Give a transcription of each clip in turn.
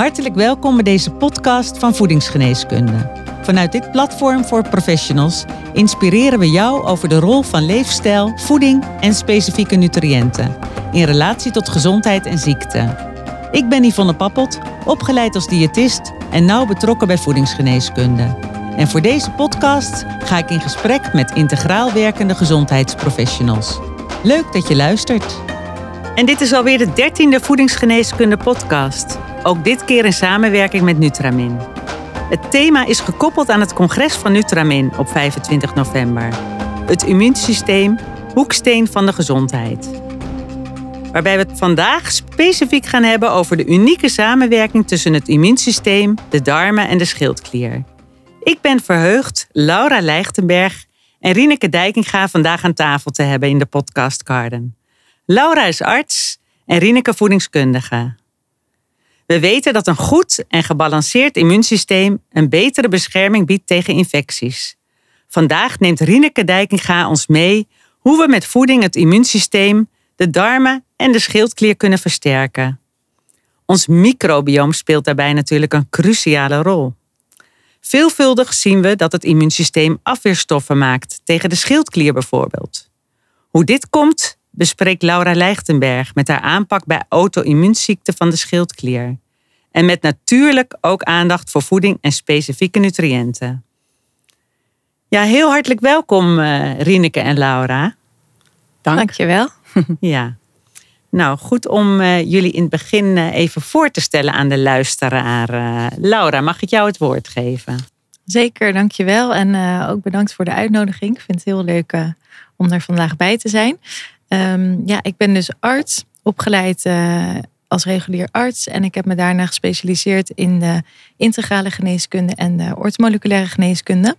Hartelijk welkom bij deze podcast van Voedingsgeneeskunde. Vanuit dit platform voor professionals inspireren we jou over de rol van leefstijl, voeding en specifieke nutriënten in relatie tot gezondheid en ziekte. Ik ben Yvonne Pappot, opgeleid als diëtist en nauw betrokken bij voedingsgeneeskunde. En voor deze podcast ga ik in gesprek met integraal werkende gezondheidsprofessionals. Leuk dat je luistert. En dit is alweer de dertiende voedingsgeneeskunde podcast. Ook dit keer in samenwerking met Nutramin. Het thema is gekoppeld aan het congres van Nutramin op 25 november. Het immuunsysteem, hoeksteen van de gezondheid. Waarbij we het vandaag specifiek gaan hebben over de unieke samenwerking tussen het immuunsysteem, de darmen en de schildklier. Ik ben verheugd Laura Leichtenberg en Rieneke Dijkinga vandaag aan tafel te hebben in de podcast Garden. Laura is arts en Rieneke voedingskundige. We weten dat een goed en gebalanceerd immuunsysteem een betere bescherming biedt tegen infecties. Vandaag neemt Rieneke Dijkinga ons mee hoe we met voeding het immuunsysteem, de darmen en de schildklier kunnen versterken. Ons microbioom speelt daarbij natuurlijk een cruciale rol. Veelvuldig zien we dat het immuunsysteem afweerstoffen maakt, tegen de schildklier bijvoorbeeld. Hoe dit komt, bespreekt Laura Leichtenberg met haar aanpak bij auto-immuunziekten van de schildklier. En met natuurlijk ook aandacht voor voeding en specifieke nutriënten. Ja, heel hartelijk welkom uh, Rieneke en Laura. Dank. Dankjewel. ja. Nou, goed om uh, jullie in het begin uh, even voor te stellen aan de luisteraar. Laura, mag ik jou het woord geven? Zeker, dankjewel. En ook bedankt voor de uitnodiging. Ik vind het heel leuk om er vandaag bij te zijn. Um, ja, ik ben dus arts, opgeleid uh, als regulier arts. En ik heb me daarna gespecialiseerd in de integrale geneeskunde en de ortomoleculaire geneeskunde.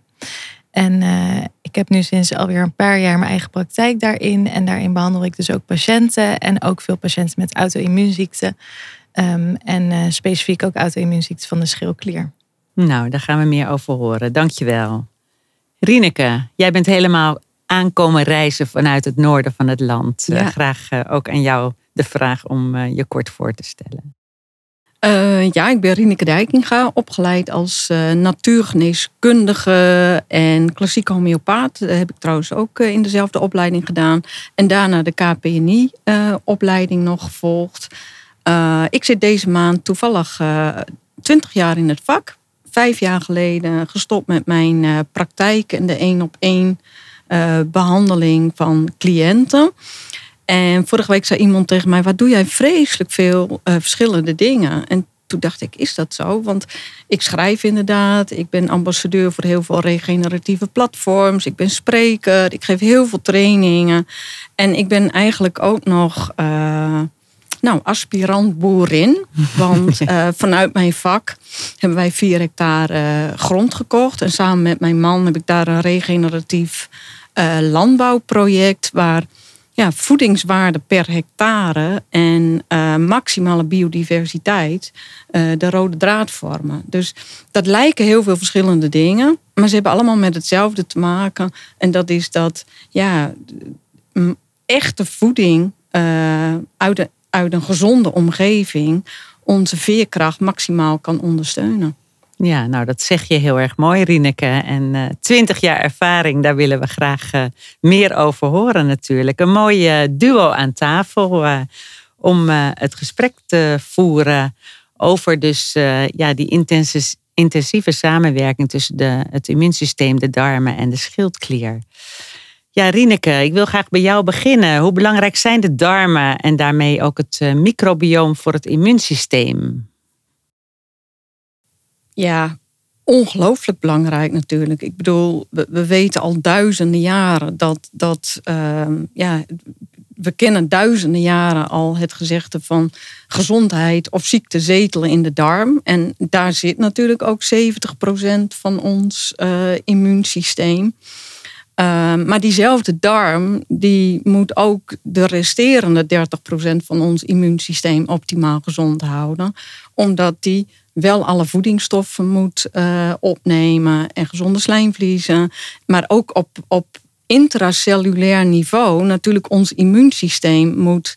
En uh, ik heb nu sinds alweer een paar jaar mijn eigen praktijk daarin. En daarin behandel ik dus ook patiënten en ook veel patiënten met auto-immuunziekten. Um, en uh, specifiek ook auto-immuunziekten van de schildklier. Nou, daar gaan we meer over horen. Dankjewel. Rieneke, jij bent helemaal aankomen reizen vanuit het noorden van het land. Eh, graag uh, ook aan jou de vraag om uh, je kort voor te stellen. ja, ik ben Rieneke Dijkinga, opgeleid als natuurgeneeskundige en klassieke homeopaat. Dat heb ik trouwens ook in dezelfde opleiding gedaan. En daarna de KPNI-opleiding nog gevolgd. ik zit deze maand toevallig 20 jaar in het vak. Vijf jaar geleden gestopt met mijn praktijk en de één op één uh, behandeling van cliënten. En vorige week zei iemand tegen mij: Wat doe jij vreselijk veel uh, verschillende dingen? En toen dacht ik: Is dat zo? Want ik schrijf inderdaad. Ik ben ambassadeur voor heel veel regeneratieve platforms. Ik ben spreker. Ik geef heel veel trainingen. En ik ben eigenlijk ook nog. Uh, nou, aspirant boerin. Want vanuit mijn vak hebben wij vier hectare grond gekocht. En samen met mijn man heb ik daar een regeneratief uh, landbouwproject waar ja, voedingswaarde per hectare en uh, maximale biodiversiteit uh, de rode draad vormen. Dus dat lijken heel veel verschillende dingen, maar ze hebben allemaal met hetzelfde te maken. En dat is dat ja, echte voeding uit, de, uit een gezonde omgeving onze veerkracht maximaal kan ondersteunen. Ja, nou dat zeg je heel erg mooi, Rieneke. En uh, twintig jaar ervaring, daar willen we graag uh, meer over horen natuurlijk. Een mooie duo aan tafel om het gesprek te voeren over dus ja, die intensieve, intensieve samenwerking tussen de, het immuunsysteem, de darmen en de schildklier. Ja, Rieneke, ik wil graag bij jou beginnen. Hoe belangrijk zijn de darmen en daarmee ook het microbioom voor het immuunsysteem? Ja, ongelooflijk belangrijk natuurlijk. Ik bedoel, we, we weten al duizenden jaren dat, dat uh, ja, we kennen duizenden jaren al het gezegde van gezondheid of ziekte zetelen in de darm. En daar zit natuurlijk ook 70% van ons uh, immuunsysteem. Uh, maar diezelfde darm die moet ook de resterende 30% van ons immuunsysteem optimaal gezond houden. Omdat die wel alle voedingsstoffen moet uh, opnemen en gezonde slijmvliezen. Maar ook op, op intracellulair niveau natuurlijk ons immuunsysteem moet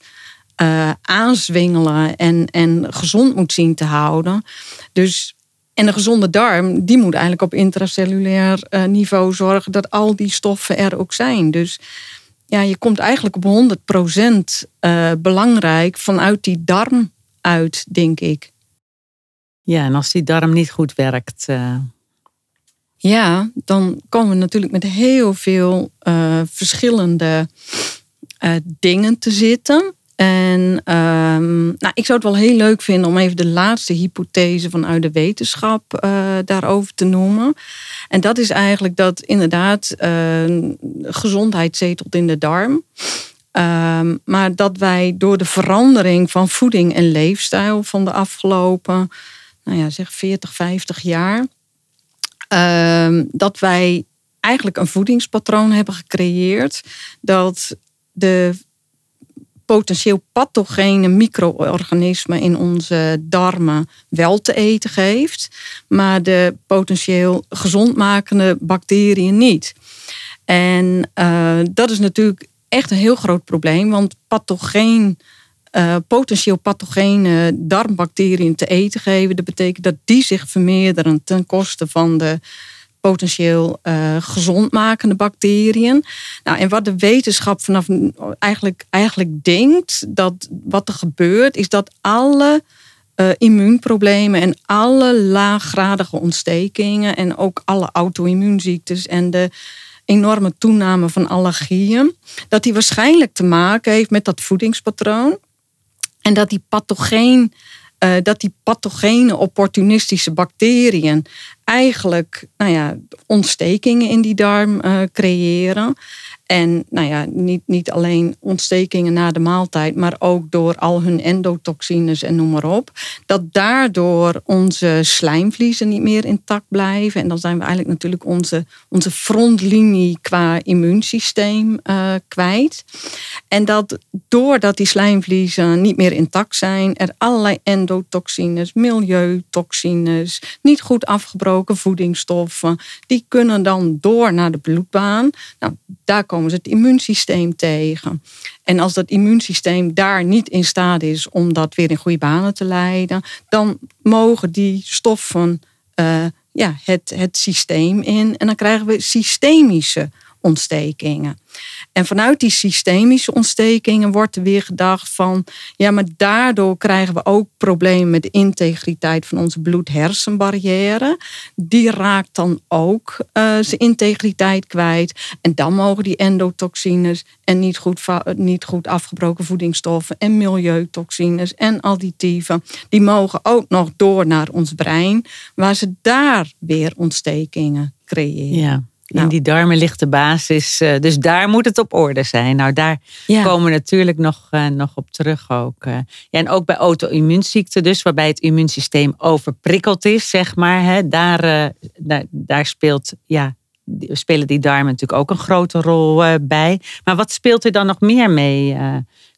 uh, aanzwingelen en, en gezond moet zien te houden. Dus, en een gezonde darm, die moet eigenlijk op intracellulair uh, niveau zorgen dat al die stoffen er ook zijn. Dus ja, je komt eigenlijk op 100% uh, belangrijk vanuit die darm uit, denk ik. Ja, en als die darm niet goed werkt. Uh... Ja, dan komen we natuurlijk met heel veel uh, verschillende uh, dingen te zitten. En um, nou, ik zou het wel heel leuk vinden om even de laatste hypothese vanuit de wetenschap daarover te noemen. En dat is eigenlijk dat inderdaad gezondheid zetelt in de darm. Um, maar dat wij door de verandering van voeding en leefstijl van de afgelopen, nou ja, zeg 40, 50 jaar, um, dat wij eigenlijk een voedingspatroon hebben gecreëerd dat de potentieel pathogene micro-organismen in onze darmen wel te eten geeft, maar de potentieel gezondmakende bacteriën niet. En uh, dat is natuurlijk echt een heel groot probleem, want pathogeen, uh, potentieel pathogene darmbacteriën te eten geven, dat betekent dat die zich vermeerderen ten koste van de potentieel uh, gezondmakende bacteriën. Nou, en wat de wetenschap vanaf eigenlijk, eigenlijk denkt, dat wat er gebeurt, is dat alle uh, immuunproblemen en alle laaggradige ontstekingen en ook alle auto-immuunziektes en de enorme toename van allergieën, dat die waarschijnlijk te maken heeft met dat voedingspatroon. En dat die pathogeen uh, dat die pathogene opportunistische bacteriën eigenlijk nou ja, ontstekingen in die darm uh, creëren. En nou ja, niet, niet alleen ontstekingen na de maaltijd, maar ook door al hun endotoxines en noem maar op. Dat daardoor onze slijmvliezen niet meer intact blijven. En dan zijn we eigenlijk natuurlijk onze, onze frontlinie qua immuunsysteem uh, kwijt. En dat doordat die slijmvliezen niet meer intact zijn, er allerlei endotoxines, milieutoxines, niet goed afgebroken voedingsstoffen, die kunnen dan door naar de bloedbaan. Nou, daar komen ze het immuunsysteem tegen. En als dat immuunsysteem daar niet in staat is om dat weer in goede banen te leiden, dan mogen die stoffen uh, ja, het, het systeem in. En dan krijgen we systemische ontstekingen. En vanuit die systemische ontstekingen wordt er weer gedacht van, ja, maar daardoor krijgen we ook problemen met de integriteit van onze bloed-hersenbarrière. Die raakt dan ook uh, zijn integriteit kwijt. En dan mogen die endotoxines en niet goed, niet goed afgebroken voedingsstoffen en milieutoxines en additieven, die mogen ook nog door naar ons brein, waar ze daar weer ontstekingen creëren. Ja. In nou. die darmen ligt de basis. Eh, dus daar moet het op orde zijn. Nou, daar komen we natuurlijk nog, uh, nog op terug ook. Uh. Ja, en ook bij auto-immuunziekten dus, waarbij het immuunsysteem overprikkeld is, zeg maar. Hè, daar, daar, daar speelt, ja, spelen die darmen natuurlijk ook een grote rol bij. Maar wat speelt er dan nog meer mee?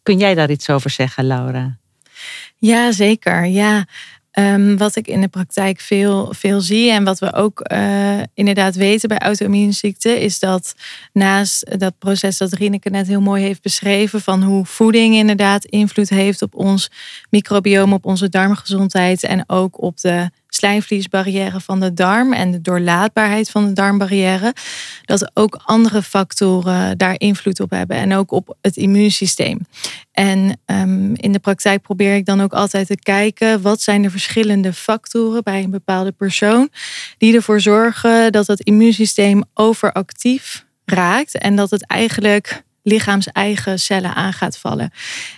kun jij daar iets over zeggen, Laura? Ja, zeker. Ja. Um, wat ik in de praktijk veel, veel zie en wat we ook uh, inderdaad weten bij auto-immuunziekten, is dat naast dat proces dat Rieneke net heel mooi heeft beschreven, van hoe voeding inderdaad invloed heeft op ons microbiome, op onze darmgezondheid en ook op de slijmvliesbarrière van de darm en de doorlaatbaarheid van de darmbarrière, dat ook andere factoren daar invloed op hebben en ook op het immuunsysteem. En um, in de praktijk probeer ik dan ook altijd te kijken wat zijn de verschillende factoren bij een bepaalde persoon die ervoor zorgen dat het immuunsysteem overactief raakt en dat het eigenlijk lichaams-eigen cellen aan gaat vallen.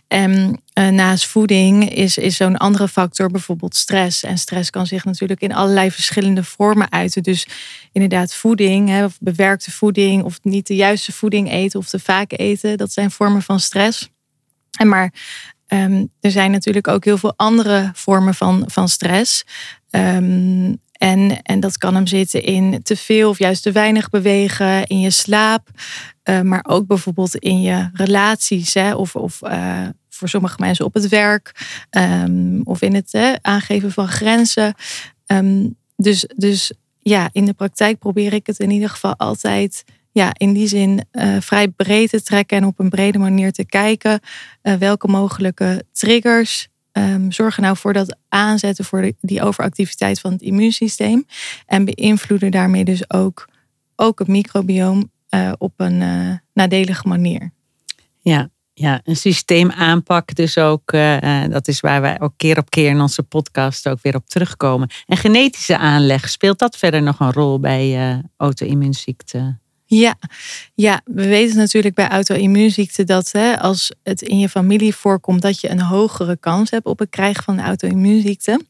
En uh, naast voeding is, is zo'n andere factor bijvoorbeeld stress. En stress kan zich natuurlijk in allerlei verschillende vormen uiten. Dus inderdaad, voeding, hè, of bewerkte voeding, of niet de juiste voeding eten of te vaak eten, dat zijn vormen van stress. En maar um, er zijn natuurlijk ook heel veel andere vormen van, van stress. Um, en, en dat kan hem zitten in te veel of juist te weinig bewegen, in je slaap, uh, maar ook bijvoorbeeld in je relaties hè, of, of uh, voor sommige mensen op het werk um, of in het aangeven van grenzen. Um, dus, dus ja, in de praktijk probeer ik het in ieder geval altijd ja, in die zin uh, vrij breed te trekken en op een brede manier te kijken welke mogelijke triggers um, zorgen nou voor dat aanzetten voor de, die overactiviteit van het immuunsysteem en beïnvloeden daarmee dus ook, ook het microbioom uh, op een nadelige manier. Ja, ja, een systeemaanpak dus ook. Uh, dat is waar wij ook keer op keer in onze podcast ook weer op terugkomen. En genetische aanleg, speelt dat verder nog een rol bij uh, auto-immuunziekten? Ja. ja, we weten natuurlijk bij auto-immuunziekten dat hè, als het in je familie voorkomt, dat je een hogere kans hebt op het krijgen van een auto-immuunziekte.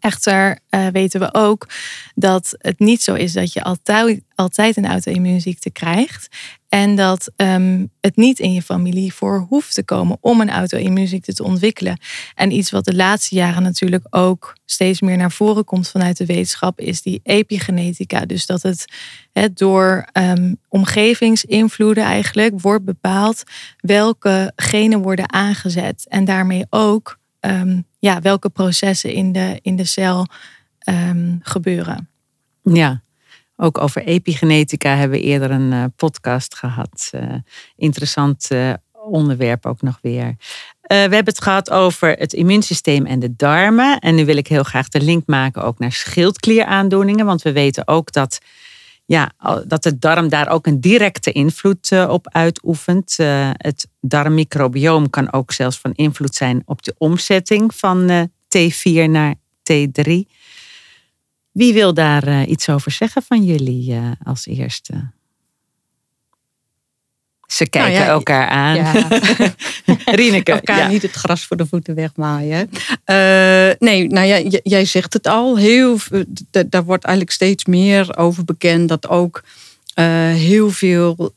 Echter uh, weten we ook dat het niet zo is dat je altijd, altijd een auto-immuunziekte krijgt. En dat um, het niet in je familie voor hoeft te komen om een auto-immuunziekte te ontwikkelen. En iets wat de laatste jaren natuurlijk ook steeds meer naar voren komt vanuit de wetenschap, is die epigenetica. Dus dat het he, door um, omgevingsinvloeden eigenlijk wordt bepaald welke genen worden aangezet. En daarmee ook um, ja, welke processen in de, in de cel um, gebeuren. Ja, ook over epigenetica hebben we eerder een uh, podcast gehad. Uh, interessant uh, onderwerp ook nog weer. we hebben het gehad over het immuunsysteem en de darmen. En nu wil ik heel graag de link maken ook naar schildklieraandoeningen. Want we weten ook dat, ja, dat de darm daar ook een directe invloed op uitoefent. het darmmicrobioom kan ook zelfs van invloed zijn op de omzetting van T4 naar T3. Wie wil daar iets over zeggen van jullie als eerste? Ze kijken nou ja, elkaar aan. Ja. Rieneke. Elkaar ja. niet het gras voor de voeten wegmaaien. Uh, nee, nou ja, jij zegt het al. Heel, daar wordt eigenlijk steeds meer over bekend dat ook heel veel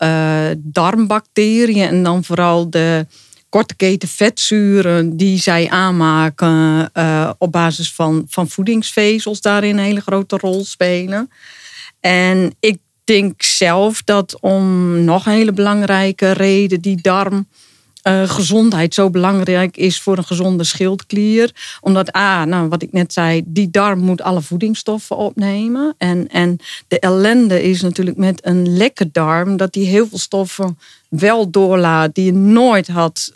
darmbacteriën en dan vooral de korte keten vetzuren die zij aanmaken op basis van, van voedingsvezels daarin een hele grote rol spelen. En ik denk zelf dat om nog een hele belangrijke reden die darm uh, gezondheid zo belangrijk is voor een gezonde schildklier. Omdat, A, nou, wat ik net zei, die darm moet alle voedingsstoffen opnemen. En, en de ellende is natuurlijk met een lekke darm dat die heel veel stoffen wel doorlaat die je nooit had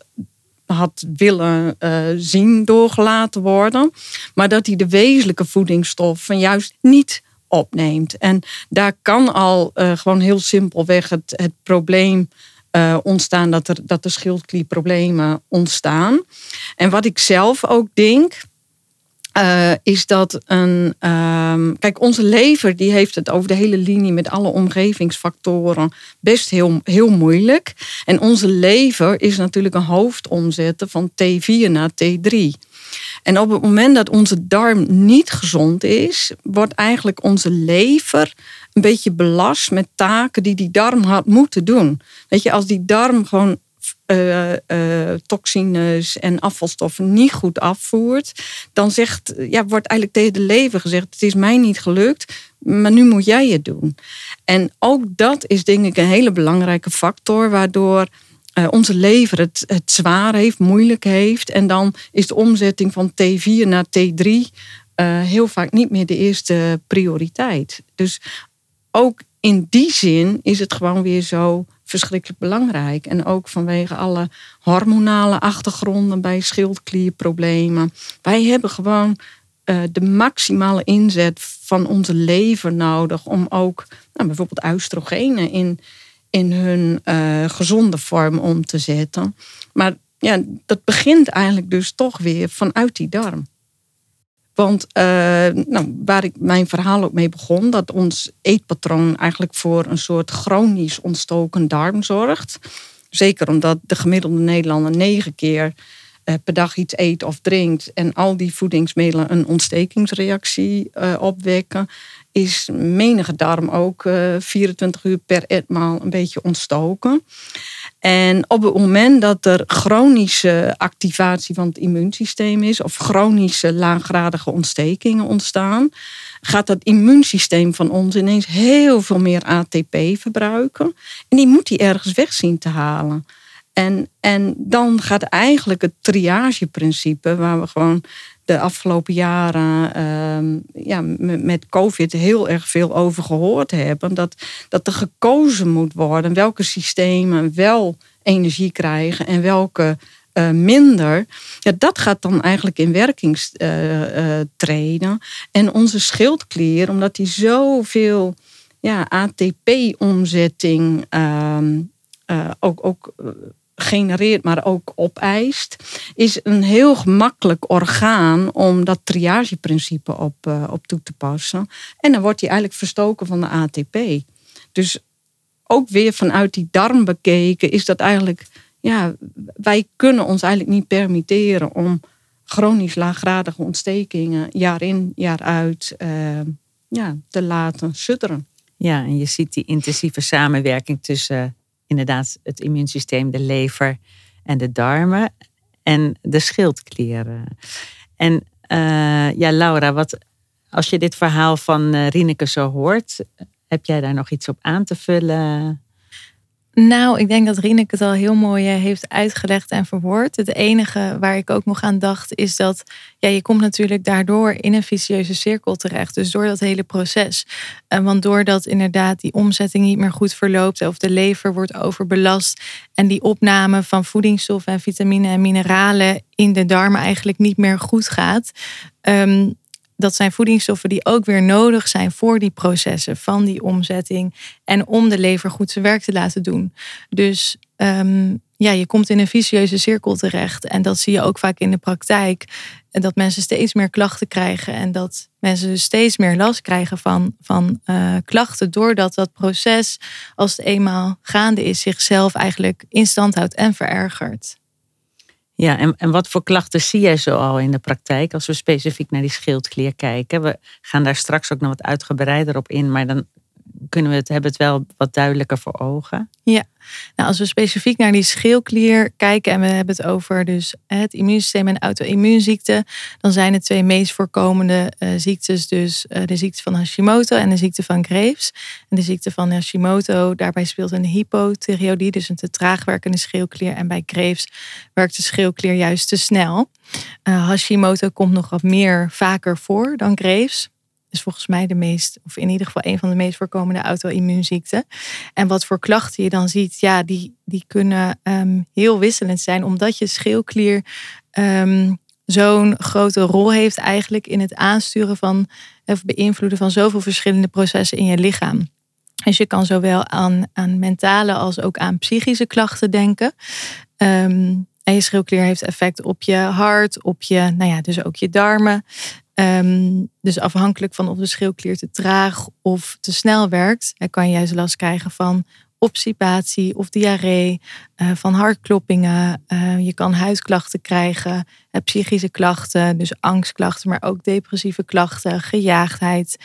had willen uh, zien doorgelaten worden. Maar dat hij de wezenlijke voedingsstoffen juist niet En daar kan al uh, gewoon heel simpelweg het, het probleem uh, ontstaan dat er, dat er schildklierproblemen ontstaan. En wat ik zelf ook denk. Uh, is dat een. Uh, kijk, onze lever die heeft het over de hele linie met alle omgevingsfactoren best heel, heel moeilijk. En onze lever is natuurlijk een hoofdomzetten van T4 naar T3. En op het moment dat onze darm niet gezond is, wordt eigenlijk onze lever een beetje belast met taken die die darm had moeten doen. Weet je, als die darm gewoon uh, uh, toxines en afvalstoffen niet goed afvoert, dan zegt, ja, wordt eigenlijk tegen de lever gezegd: Het is mij niet gelukt, maar nu moet jij het doen. En ook dat is denk ik een hele belangrijke factor, waardoor uh, onze lever het, het zwaar heeft, moeilijk heeft. En dan is de omzetting van T4 naar T3 heel vaak niet meer de eerste prioriteit. Dus ook in die zin is het gewoon weer zo verschrikkelijk belangrijk. En ook vanwege alle hormonale achtergronden bij schildklierproblemen. Wij hebben gewoon uh, de maximale inzet van onze lever nodig om ook nou, bijvoorbeeld oestrogenen in, in hun uh, gezonde vorm om te zetten. Maar ja, dat begint eigenlijk dus toch weer vanuit die darm. Want uh, nou, waar ik mijn verhaal ook mee begon, dat ons eetpatroon eigenlijk voor een soort chronisch ontstoken darm zorgt. Zeker omdat de gemiddelde Nederlander negen keer uh, per dag iets eet of drinkt en al die voedingsmiddelen een ontstekingsreactie opwekken, is menige darm ook 24 uur per etmaal een beetje ontstoken. En op het moment dat er chronische activatie van het immuunsysteem is, of chronische laaggradige ontstekingen ontstaan, gaat dat immuunsysteem van ons ineens heel veel meer ATP verbruiken. En die moet hij ergens weg zien te halen. En, en dan gaat eigenlijk het triageprincipe, waar we gewoon de afgelopen jaren ehm, ja, met COVID heel erg veel over gehoord hebben. Dat, dat er gekozen moet worden welke systemen wel energie krijgen en welke uh, minder. Ja, dat gaat dan eigenlijk in werking uh, treden. En onze schildklier, omdat die zoveel ja, ATP-omzetting ehm, ook, ook genereert, maar ook opeist, is een heel gemakkelijk orgaan om dat triageprincipe op, op toe te passen. En dan wordt hij eigenlijk verstoken van de ATP. Dus ook weer vanuit die darm bekeken is dat eigenlijk ja, wij kunnen ons eigenlijk niet permitteren om chronisch laaggradige ontstekingen jaar in, jaar uit uh, ja, te laten sudderen. Ja, en je ziet die intensieve samenwerking tussen inderdaad het immuunsysteem, de lever en de darmen en de schildklieren. En uh, ja, Laura, wat, als je dit verhaal van uh, Rieneke zo hoort, heb jij daar nog iets op aan te vullen? Nou, ik denk dat Rieneke het al heel mooi eh, heeft uitgelegd en verwoord. Het enige waar ik ook nog aan dacht is dat ja, je komt natuurlijk daardoor in een vicieuze cirkel terecht. Dus door dat hele proces. Uh, want doordat inderdaad die omzetting niet meer goed verloopt of de lever wordt overbelast en die opname van voedingsstoffen en vitamine en mineralen in de darmen eigenlijk niet meer goed gaat, um, dat zijn voedingsstoffen die ook weer nodig zijn voor die processen van die omzetting en om de lever goed zijn werk te laten doen. Dus um, ja, je komt in een vicieuze cirkel terecht en dat zie je ook vaak in de praktijk. Dat mensen steeds meer klachten krijgen en dat mensen dus steeds meer last krijgen van, van uh, klachten, doordat dat proces, als het eenmaal gaande is, zichzelf eigenlijk in stand houdt en verergert. Ja, en, en wat voor klachten zie jij zo al in de praktijk als we specifiek naar die schildklier kijken? We gaan daar straks ook nog wat uitgebreider op in, maar dan kunnen we het, hebben het wel wat duidelijker voor ogen. Ja, nou, als we specifiek naar die schildklier kijken en we hebben het over dus het immuunsysteem en auto-immuunziekten, dan zijn de twee meest voorkomende uh, ziektes dus uh, de ziekte van Hashimoto en de ziekte van Graves. En de ziekte van Hashimoto, daarbij speelt een hypothyreoïdie, dus een te traag werkende schildklier. En bij Graves werkt de schildklier juist te snel. Uh, Hashimoto komt nog wat meer vaker voor dan Graves is volgens mij de meest, of in ieder geval een van de meest voorkomende auto-immuunziekten. En wat voor klachten je dan ziet, ja, die, die kunnen ehm, heel wisselend zijn, omdat je schildklier ehm, zo'n grote rol heeft eigenlijk in het aansturen van, of beïnvloeden van zoveel verschillende processen in je lichaam. Dus je kan zowel aan, aan mentale als ook aan psychische klachten denken. Um, en je schildklier heeft effect op je hart, op je, nou ja, dus ook je darmen. Ehm, dus afhankelijk van of de schildklier te traag of te snel werkt, kan je juist last krijgen van obstipatie of diarree, uh, van hartkloppingen. Uh, je kan huidklachten krijgen, psychische klachten, dus angstklachten, maar ook depressieve klachten, gejaagdheid.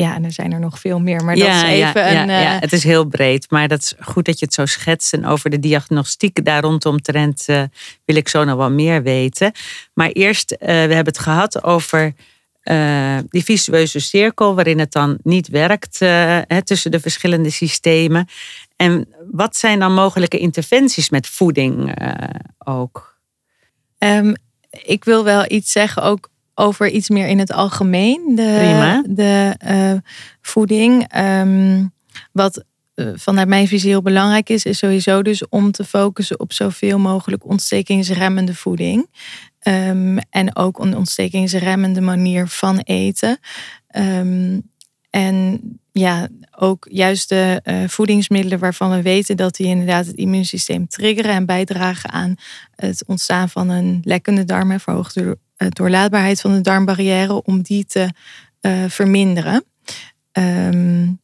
Ja, en er zijn er nog veel meer. Maar dat is even ja, een. Ja, het is heel breed. Maar dat is goed dat je het zo schetst. En over de diagnostiek daar rondom trend uh, wil ik zo nog wel meer weten. Maar eerst, uh, we hebben het gehad over uh, die visueuze cirkel, waarin het dan niet werkt hè, tussen de verschillende systemen. En wat zijn dan mogelijke interventies met voeding ook? Um, ik wil wel iets zeggen ook over iets meer in het algemeen. De, Prima. de uh, voeding. Um, wat uh, vanuit mijn visie heel belangrijk is, is sowieso dus om te focussen op zoveel mogelijk ontstekingsremmende voeding. Um, en ook een ontstekingsremmende manier van eten. Um, en ja, ook juist de uh, voedingsmiddelen waarvan we weten dat die inderdaad het immuunsysteem triggeren en bijdragen aan het ontstaan van een lekkende darm en verhoogde eh, doorlaatbaarheid van de darmbarrière, om die te uh, verminderen. Um,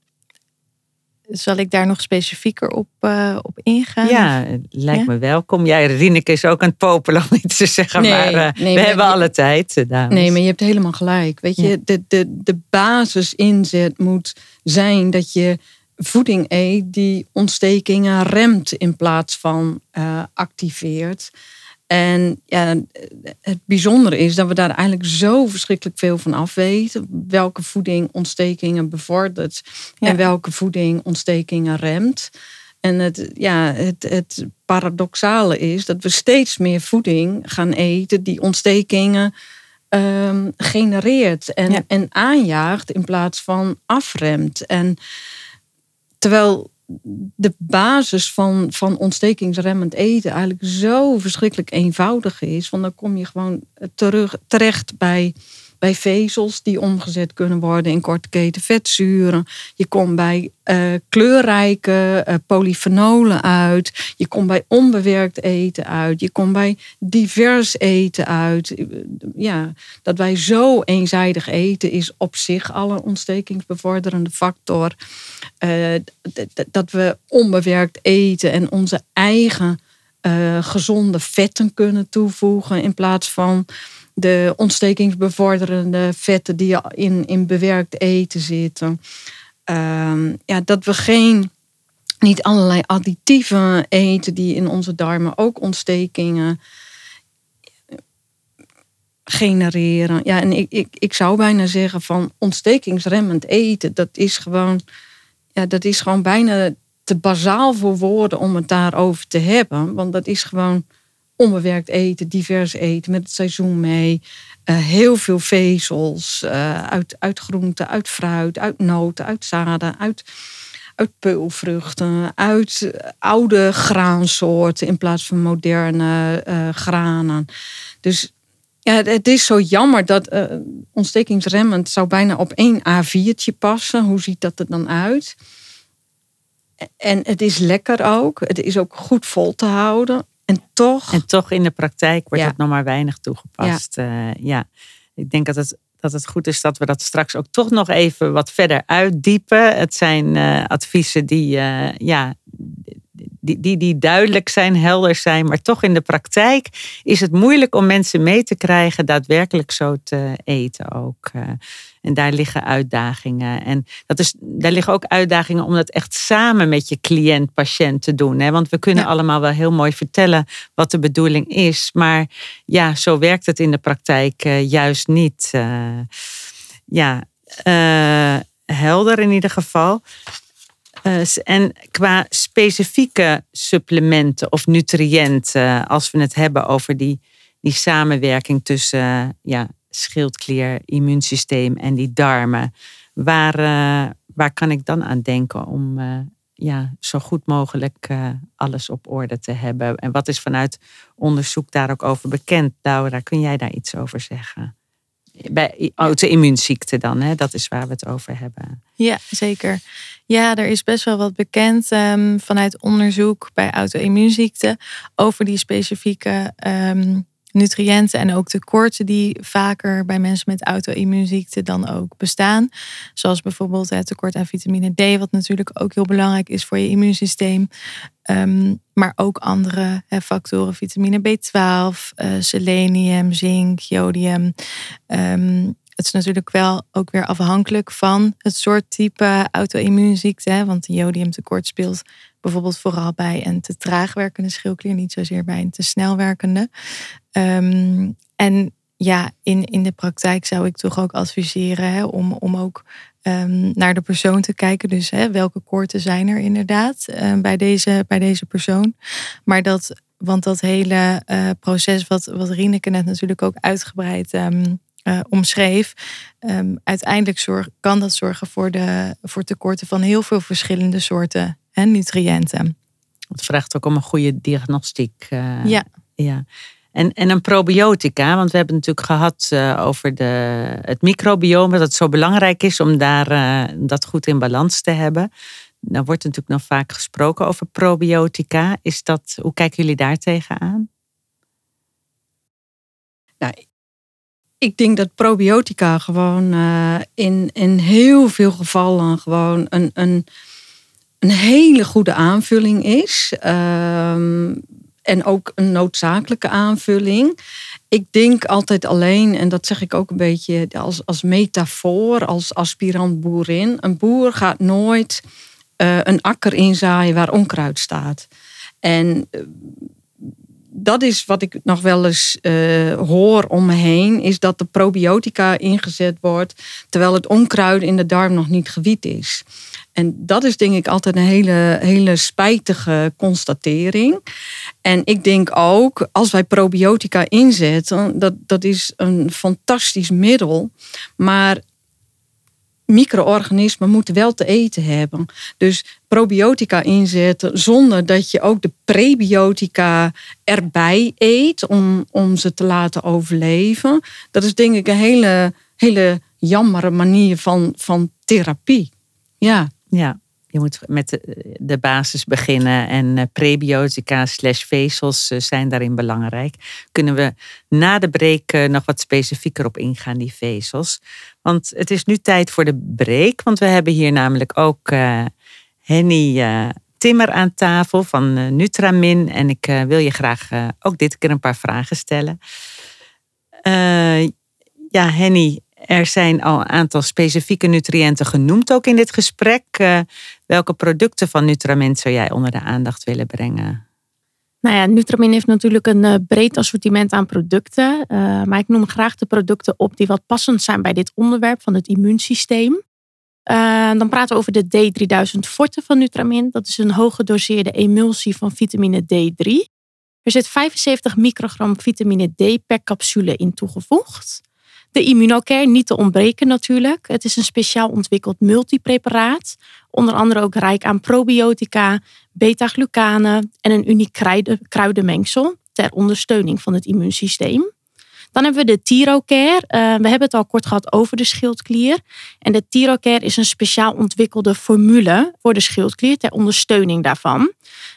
zal ik daar nog specifieker op, uh, op ingaan? Ja, lijkt ja? me welkom. Jij, Rineke is ook aan het popelen om iets te zeggen, nee, maar uh, nee, we hebben je, alle tijd. Dames. Nee, maar je hebt helemaal gelijk. Weet je, de, de, de basisinzet moet zijn dat je voeding eet die ontstekingen remt in plaats van uh, activeert. En ja, het bijzondere is dat we daar eigenlijk zo verschrikkelijk veel van afweten. Welke voeding ontstekingen bevordert ja. en welke voeding ontstekingen remt. En het, ja, het, het paradoxale is dat we steeds meer voeding gaan eten die ontstekingen ehm, genereert en, en aanjaagt in plaats van afremt. En terwijl de basis van, van ontstekingsremmend eten eigenlijk zo verschrikkelijk eenvoudig is. Want dan kom je gewoon terug, terecht bij bij vezels die omgezet kunnen worden in korte keten vetzuren. Je komt bij uh, kleurrijke uh, polyfenolen uit. Je komt bij onbewerkt eten uit. Je komt bij divers eten uit. Ja, dat wij zo eenzijdig eten is op zich al een ontstekingsbevorderende factor. Dat we onbewerkt eten en onze eigen gezonde vetten kunnen toevoegen in plaats van de ontstekingsbevorderende vetten die in, in bewerkt eten zitten. Ehm, ja, dat we geen, niet allerlei additieven eten die in onze darmen ook ontstekingen genereren. Ja, en ik, ik, ik zou bijna zeggen van ontstekingsremmend eten, dat is gewoon, ja, dat is gewoon bijna te bazaal voor woorden om het daarover te hebben. Want dat is gewoon onbewerkt eten, divers eten, met het seizoen mee. Uh, heel veel vezels, uh, uit, uit groenten, uit fruit, uit noten, uit zaden, uit, uit peulvruchten, uit oude graansoorten in plaats van moderne uh, granen. Dus ja, het is zo jammer dat ontstekingsremmend zou bijna op één A4'tje passen. Hoe ziet dat er dan uit? En het is lekker ook. Het is ook goed vol te houden. En toch. En toch in de praktijk wordt het nog maar weinig toegepast. Ja. Uh, ja. Ik denk dat het, dat het goed is dat we dat straks ook toch nog even wat verder uitdiepen. Het zijn uh, adviezen die, uh, ja, die, die, die duidelijk zijn, helder zijn. Maar toch in de praktijk is het moeilijk om mensen mee te krijgen daadwerkelijk zo te eten ook. En daar liggen uitdagingen. En dat is, daar liggen ook uitdagingen om dat echt samen met je cliënt, patiënt te doen. Hè? Want we kunnen allemaal wel heel mooi vertellen wat de bedoeling is. Maar ja, zo werkt het in de praktijk uh, juist niet. Uh, ja, uh, helder in ieder geval. En qua specifieke supplementen of nutriënten, als we het hebben over die, die samenwerking tussen ja, schildklier, immuunsysteem en die darmen. Waar, waar kan ik dan aan denken om ja, zo goed mogelijk alles op orde te hebben? En wat is vanuit onderzoek daar ook over bekend? Laura, kun jij daar iets over zeggen? Bij auto-immuunziekte dan, hè? dat is waar we het over hebben. Ja, zeker. Ja, er is best wel wat bekend um, vanuit onderzoek bij auto-immuunziekten over die specifieke um, nutriënten en ook tekorten die vaker bij mensen met auto-immuunziekten dan ook bestaan. Zoals bijvoorbeeld het tekort aan vitamine D, wat natuurlijk ook heel belangrijk is voor je immuunsysteem. Ehm, maar ook andere factoren, vitamine B12, uh, eh, selenium, zink, jodium. Um, het is natuurlijk wel ook weer afhankelijk van het soort type auto-immuunziekte. Want een jodiumtekort speelt bijvoorbeeld vooral bij een te traag werkende schildklier, niet zozeer bij een te snel werkende. Um, en ja, in, in de praktijk zou ik toch ook adviseren hè, om, om ook um, naar de persoon te kijken. Dus hè, welke koorten zijn er inderdaad uh, bij, deze, bij deze persoon. Maar dat, want dat hele uh, proces, wat, wat Rieneke net natuurlijk ook uitgebreid uh, omschreef, uiteindelijk zorg, kan dat zorgen voor, de, voor tekorten van heel veel verschillende soorten hè, nutriënten. Het vraagt ook om een goede diagnostiek. Uh, ja. ja. En, en een probiotica, want we hebben het natuurlijk gehad uh, over de, het microbiome, dat het zo belangrijk is om daar, uh, dat goed in balans te hebben. Dan wordt natuurlijk nog vaak gesproken over probiotica. Is dat, hoe kijken jullie daar tegenaan? Nou, ik denk dat probiotica gewoon uh, in, in heel veel gevallen gewoon een, een, een hele goede aanvulling is. Uh, en ook een noodzakelijke aanvulling. Ik denk altijd alleen, en dat zeg ik ook een beetje als, als metafoor, als aspirant boerin. Een boer gaat nooit uh, een akker inzaaien waar onkruid staat. En dat is wat ik nog wel eens uh, hoor om me heen, is dat de probiotica ingezet wordt terwijl het onkruid in de darm nog niet gewiet is. En dat is denk ik altijd een hele, hele spijtige constatering. En ik denk ook, als wij probiotica inzetten, dat, dat is een fantastisch middel. Maar micro-organismen moeten wel te eten hebben. Dus probiotica inzetten zonder dat je ook de prebiotica erbij eet om, om ze te laten overleven. Dat is denk ik een hele, hele jammere manier van, van therapie. Ja. Ja, je moet met de, basis beginnen en eh, prebiotica slash vezels eh, zijn daarin belangrijk. Kunnen we na de break eh, nog wat specifieker op ingaan, die vezels. Want het is nu tijd voor de break, want we hebben hier namelijk ook Henny Timmer aan tafel van Nutramin. En ik wil je graag ook dit keer een paar vragen stellen. ja, Henny, er zijn al een aantal specifieke nutriënten genoemd ook in dit gesprek. Uh, welke producten van Nutramin zou jij onder de aandacht willen brengen? Nou ja, Nutramin heeft natuurlijk een uh, breed assortiment aan producten. Uh, maar ik noem graag de producten op die wat passend zijn bij dit onderwerp van het immuunsysteem. dan praten we over de D3000 Forte van Nutramin. Dat is een hooggedoseerde emulsie van vitamine D3. Er zit 75 microgram vitamine D per capsule in toegevoegd. De Immunocare, niet te ontbreken natuurlijk. Het is een speciaal ontwikkeld multipreparaat. Onder andere ook rijk aan probiotica, beta-glucanen en een uniek kruidenmengsel ter ondersteuning van het immuunsysteem. Dan hebben we de Tirocare. Uh, we hebben het al kort gehad over de schildklier. En de Tirocare is een speciaal ontwikkelde formule voor de schildklier ter ondersteuning daarvan.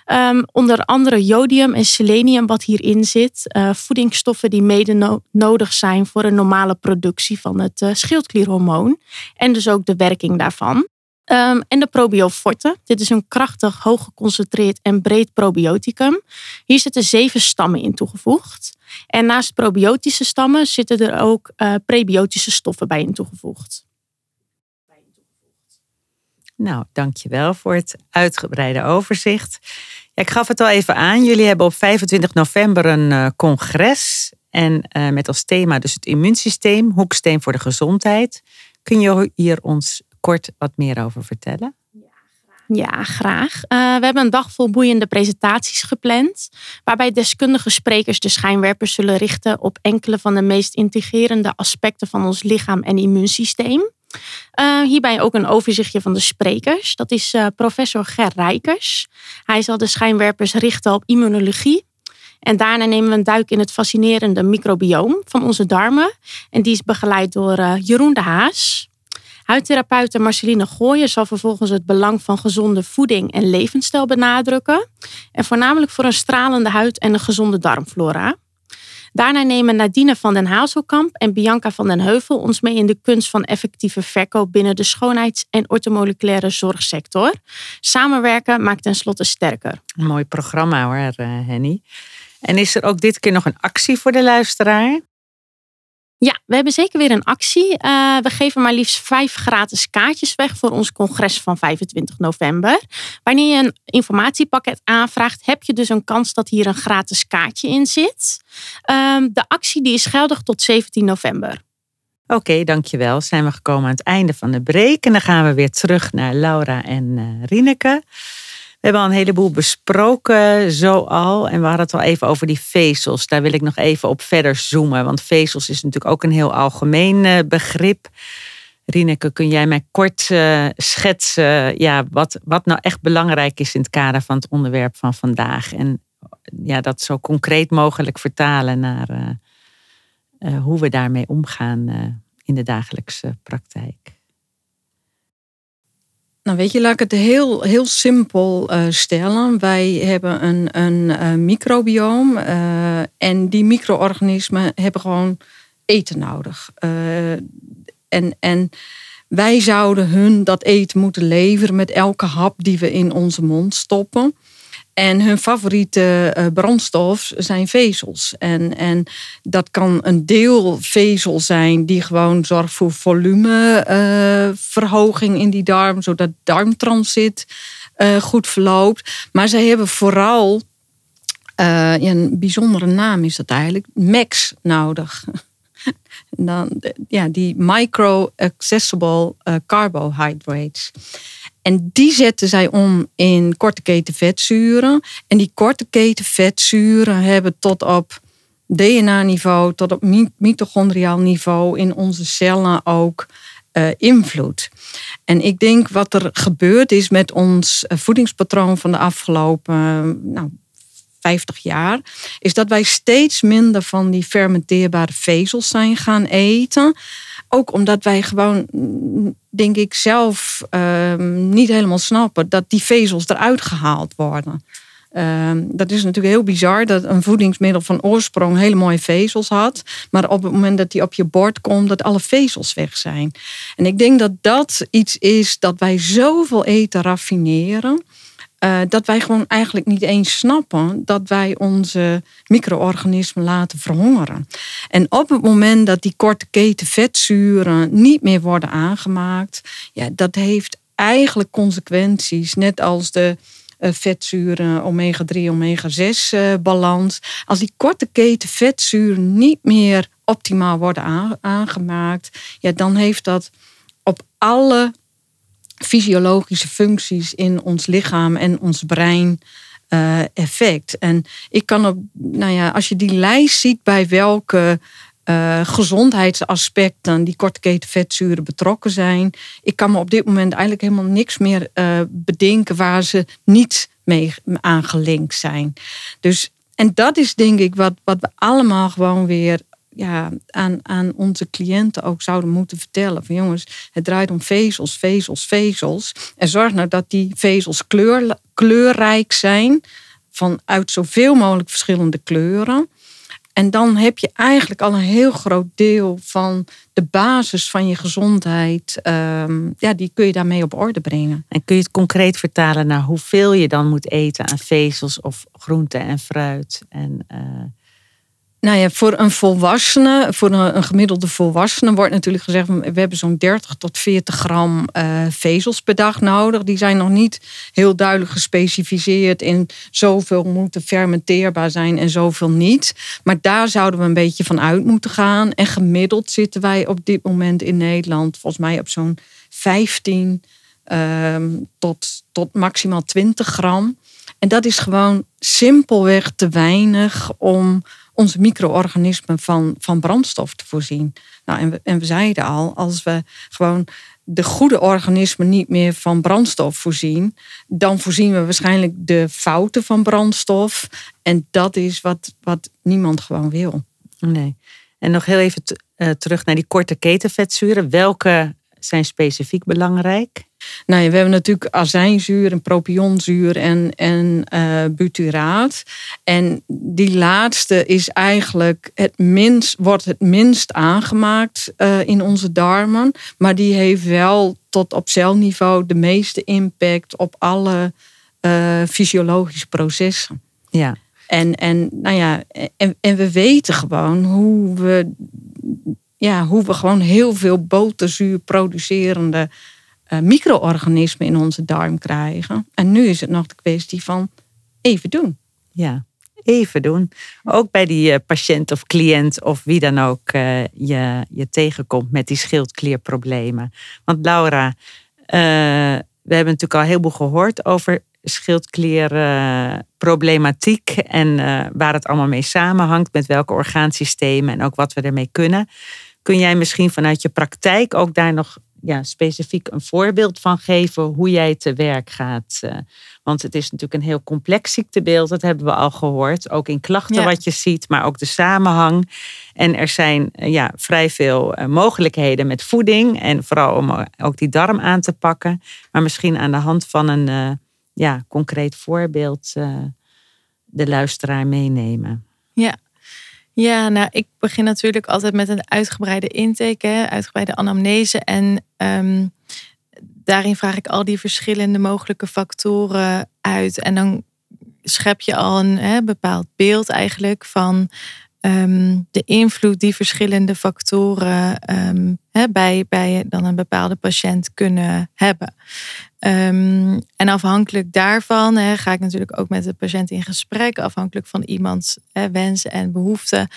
Um, onder andere jodium en selenium wat hierin zit. Uh, voedingsstoffen die mede nodig zijn voor een normale productie van het uh, schildklierhormoon. En dus ook de werking daarvan. Um, en de probioforte. Dit is een krachtig, hoog geconcentreerd en breed probioticum. Hier zitten zeven stammen in toegevoegd. En naast probiotische stammen zitten er ook uh, prebiotische stoffen bij in toegevoegd. Nou, dankjewel voor het uitgebreide overzicht. Ja, ik gaf het al even aan. Jullie hebben op 25 november een uh, congres. En uh, met als thema dus het immuunsysteem, hoeksteen voor de gezondheid. Kun je hier ons kort wat meer over vertellen? Ja, graag. Uh, we hebben een dag vol boeiende presentaties gepland, waarbij deskundige sprekers de schijnwerpers zullen richten op enkele van de meest integrerende aspecten van ons lichaam en immuunsysteem. Uh, hierbij ook een overzichtje van de sprekers. Dat is uh, professor Ger Rijkers. Hij zal de schijnwerpers richten op immunologie. En daarna nemen we een duik in het fascinerende microbioom van onze darmen. En die is begeleid door Jeroen de Haas. Huidtherapeute Marceline Gooyen zal vervolgens het belang van gezonde voeding en levensstijl benadrukken. En voornamelijk voor een stralende huid en een gezonde darmflora. Daarna nemen Nadine van den Hazelkamp en Bianca van den Heuvel ons mee in de kunst van effectieve verkoop binnen de schoonheids- en ortomoleculaire zorgsector. Samenwerken maakt tenslotte sterker. Mooi programma hoor, eh, Henny. En is er ook dit keer nog een actie voor de luisteraar? Ja, we hebben zeker weer een actie. Uh, we geven maar liefst vijf gratis kaartjes weg voor ons congres van 25 november. Wanneer je een informatiepakket aanvraagt, heb je dus een kans dat hier een gratis kaartje in zit. Uh, de actie die is geldig tot 17 november. Oké, okay, dankjewel. Zijn we gekomen aan het einde van de break. En dan gaan we weer terug naar Laura en Rieneke. We hebben al een heleboel besproken, zo al. En we hadden het al even over die vezels. Daar wil ik nog even op verder zoomen. Want vezels is natuurlijk ook een heel algemeen eh, begrip. Rieneke, kun jij mij kort uh, schetsen ja, wat, wat nou echt belangrijk is in het kader van het onderwerp van vandaag? En ja, dat zo concreet mogelijk vertalen naar uh, hoe we daarmee omgaan in de dagelijkse praktijk. Nou, weet je, laat ik het heel, heel simpel uh, stellen. Wij hebben een, een uh, microbiome uh, en die micro-organismen hebben gewoon eten nodig. en, en wij zouden hun dat eten moeten leveren met elke hap die we in onze mond stoppen. En hun favoriete uh, brandstof zijn vezels. En, en dat kan een deel vezel zijn die gewoon zorgt voor volumeverhoging uh, in die darm, zodat darmtransit uh, goed verloopt. Maar zij hebben vooral, ja, een bijzondere naam is dat eigenlijk, MAX nodig. Dan, ja, die micro-accessible carbohydrates. En die zetten zij om in korte keten vetzuren. En die korte keten vetzuren hebben tot op DNA-niveau, tot op mitochondriaal niveau in onze cellen ook uh, invloed. En ik denk wat er gebeurd is met ons eh, voedingspatroon van de afgelopen nou, 50 jaar, is dat wij steeds minder van die fermenteerbare vezels zijn gaan eten. Ook omdat wij gewoon, denk ik zelf, ehm, niet helemaal snappen dat die vezels eruit gehaald worden. Ehm, dat is natuurlijk heel bizar dat een voedingsmiddel van oorsprong hele mooie vezels had. Maar op het moment dat die op je bord komt, dat alle vezels weg zijn. En ik denk dat dat iets is dat wij zoveel eten raffineren. Uh, dat wij gewoon eigenlijk niet eens snappen dat wij onze micro-organismen laten verhongeren. En op het moment dat die korte keten vetzuren niet meer worden aangemaakt, ja, dat heeft eigenlijk consequenties. Net als de uh, vetzuren, omega-3, omega-6 uh, balans. Als die korte keten vetzuren niet meer optimaal worden aangemaakt, ja, dan heeft dat op alle fysiologische functies in ons lichaam en ons brein uh, effect. En ik kan op, nou ja, als je die lijst ziet bij welke uh, gezondheidsaspecten die korte keten vetzuren betrokken zijn, ik kan me op dit moment eigenlijk helemaal niks meer uh, bedenken waar ze niet mee aangelinkt zijn. Dus en dat is denk ik wat, wat we allemaal gewoon weer ja, aan, aan onze cliënten ook zouden moeten vertellen. Van jongens, het draait om vezels, vezels, vezels. En zorg nou dat die vezels kleur, kleurrijk zijn. Vanuit zoveel mogelijk verschillende kleuren. En dan heb je eigenlijk al een heel groot deel van de basis van je gezondheid. Um, ja, die kun je daarmee op orde brengen. En kun je het concreet vertalen naar hoeveel je dan moet eten aan vezels of groenten en fruit? En, uh nou ja, voor een volwassene, voor een, gemiddelde volwassene wordt natuurlijk gezegd: we hebben zo'n 30 tot 40 gram uh, vezels per dag nodig. Die zijn nog niet heel duidelijk gespecificeerd in zoveel moeten fermenteerbaar zijn en zoveel niet. Maar daar zouden we een beetje van uit moeten gaan. En gemiddeld zitten wij op dit moment in Nederland volgens mij op zo'n 15 ehm, tot, tot maximaal 20 gram. En dat is gewoon simpelweg te weinig om onze micro-organismen van, van brandstof te voorzien. Nou, en, we, en we zeiden al, als we gewoon de goede organismen niet meer van brandstof voorzien, dan voorzien we waarschijnlijk de fouten van brandstof. En dat is wat, wat niemand gewoon wil. Nee. En nog heel even uh, terug naar die korte ketenvetzuren. Welke zijn specifiek belangrijk? Nou ja, we hebben natuurlijk azijnzuur en propionzuur en, en uh, butyraat. En die laatste is eigenlijk het minst, wordt het minst aangemaakt uh, in onze darmen. Maar die heeft wel tot op celniveau de meeste impact op alle uh, fysiologische processen. Ja. En, en, nou ja, en, en we weten gewoon hoe we, ja, hoe we gewoon heel veel boterzuur producerende micro-organismen in onze darm krijgen. En nu is het nog de kwestie van even doen. Ja, even doen. Ook bij die uh, patiënt of cliënt of wie dan ook uh, je, je tegenkomt met die schildklierproblemen. Want Laura, we hebben natuurlijk al heel veel gehoord over schildklierproblematiek en waar het allemaal mee samenhangt, met welke orgaansystemen en ook wat we ermee kunnen. Kun jij misschien vanuit je praktijk ook daar nog ja, specifiek een voorbeeld van geven hoe jij te werk gaat. Eh, want het is natuurlijk een heel complex ziektebeeld, dat hebben we al gehoord. Ook in klachten wat je ziet, maar ook de samenhang. En er zijn eh, ja, vrij veel eh, mogelijkheden met voeding en vooral om ook die darm aan te pakken. Maar misschien aan de hand van een ja, concreet voorbeeld de luisteraar meenemen. Ja, ja, nou, ik begin natuurlijk altijd met een uitgebreide intake, uitgebreide anamnese. En ehm, daarin vraag ik al die verschillende mogelijke factoren uit. En dan schep je al een hè, bepaald beeld eigenlijk van Ehm, de invloed die verschillende factoren um, bij, bij dan een bepaalde patiënt kunnen hebben. Um, en afhankelijk daarvan ga ik natuurlijk ook met de patiënt in gesprek, afhankelijk van iemands wensen en behoeften.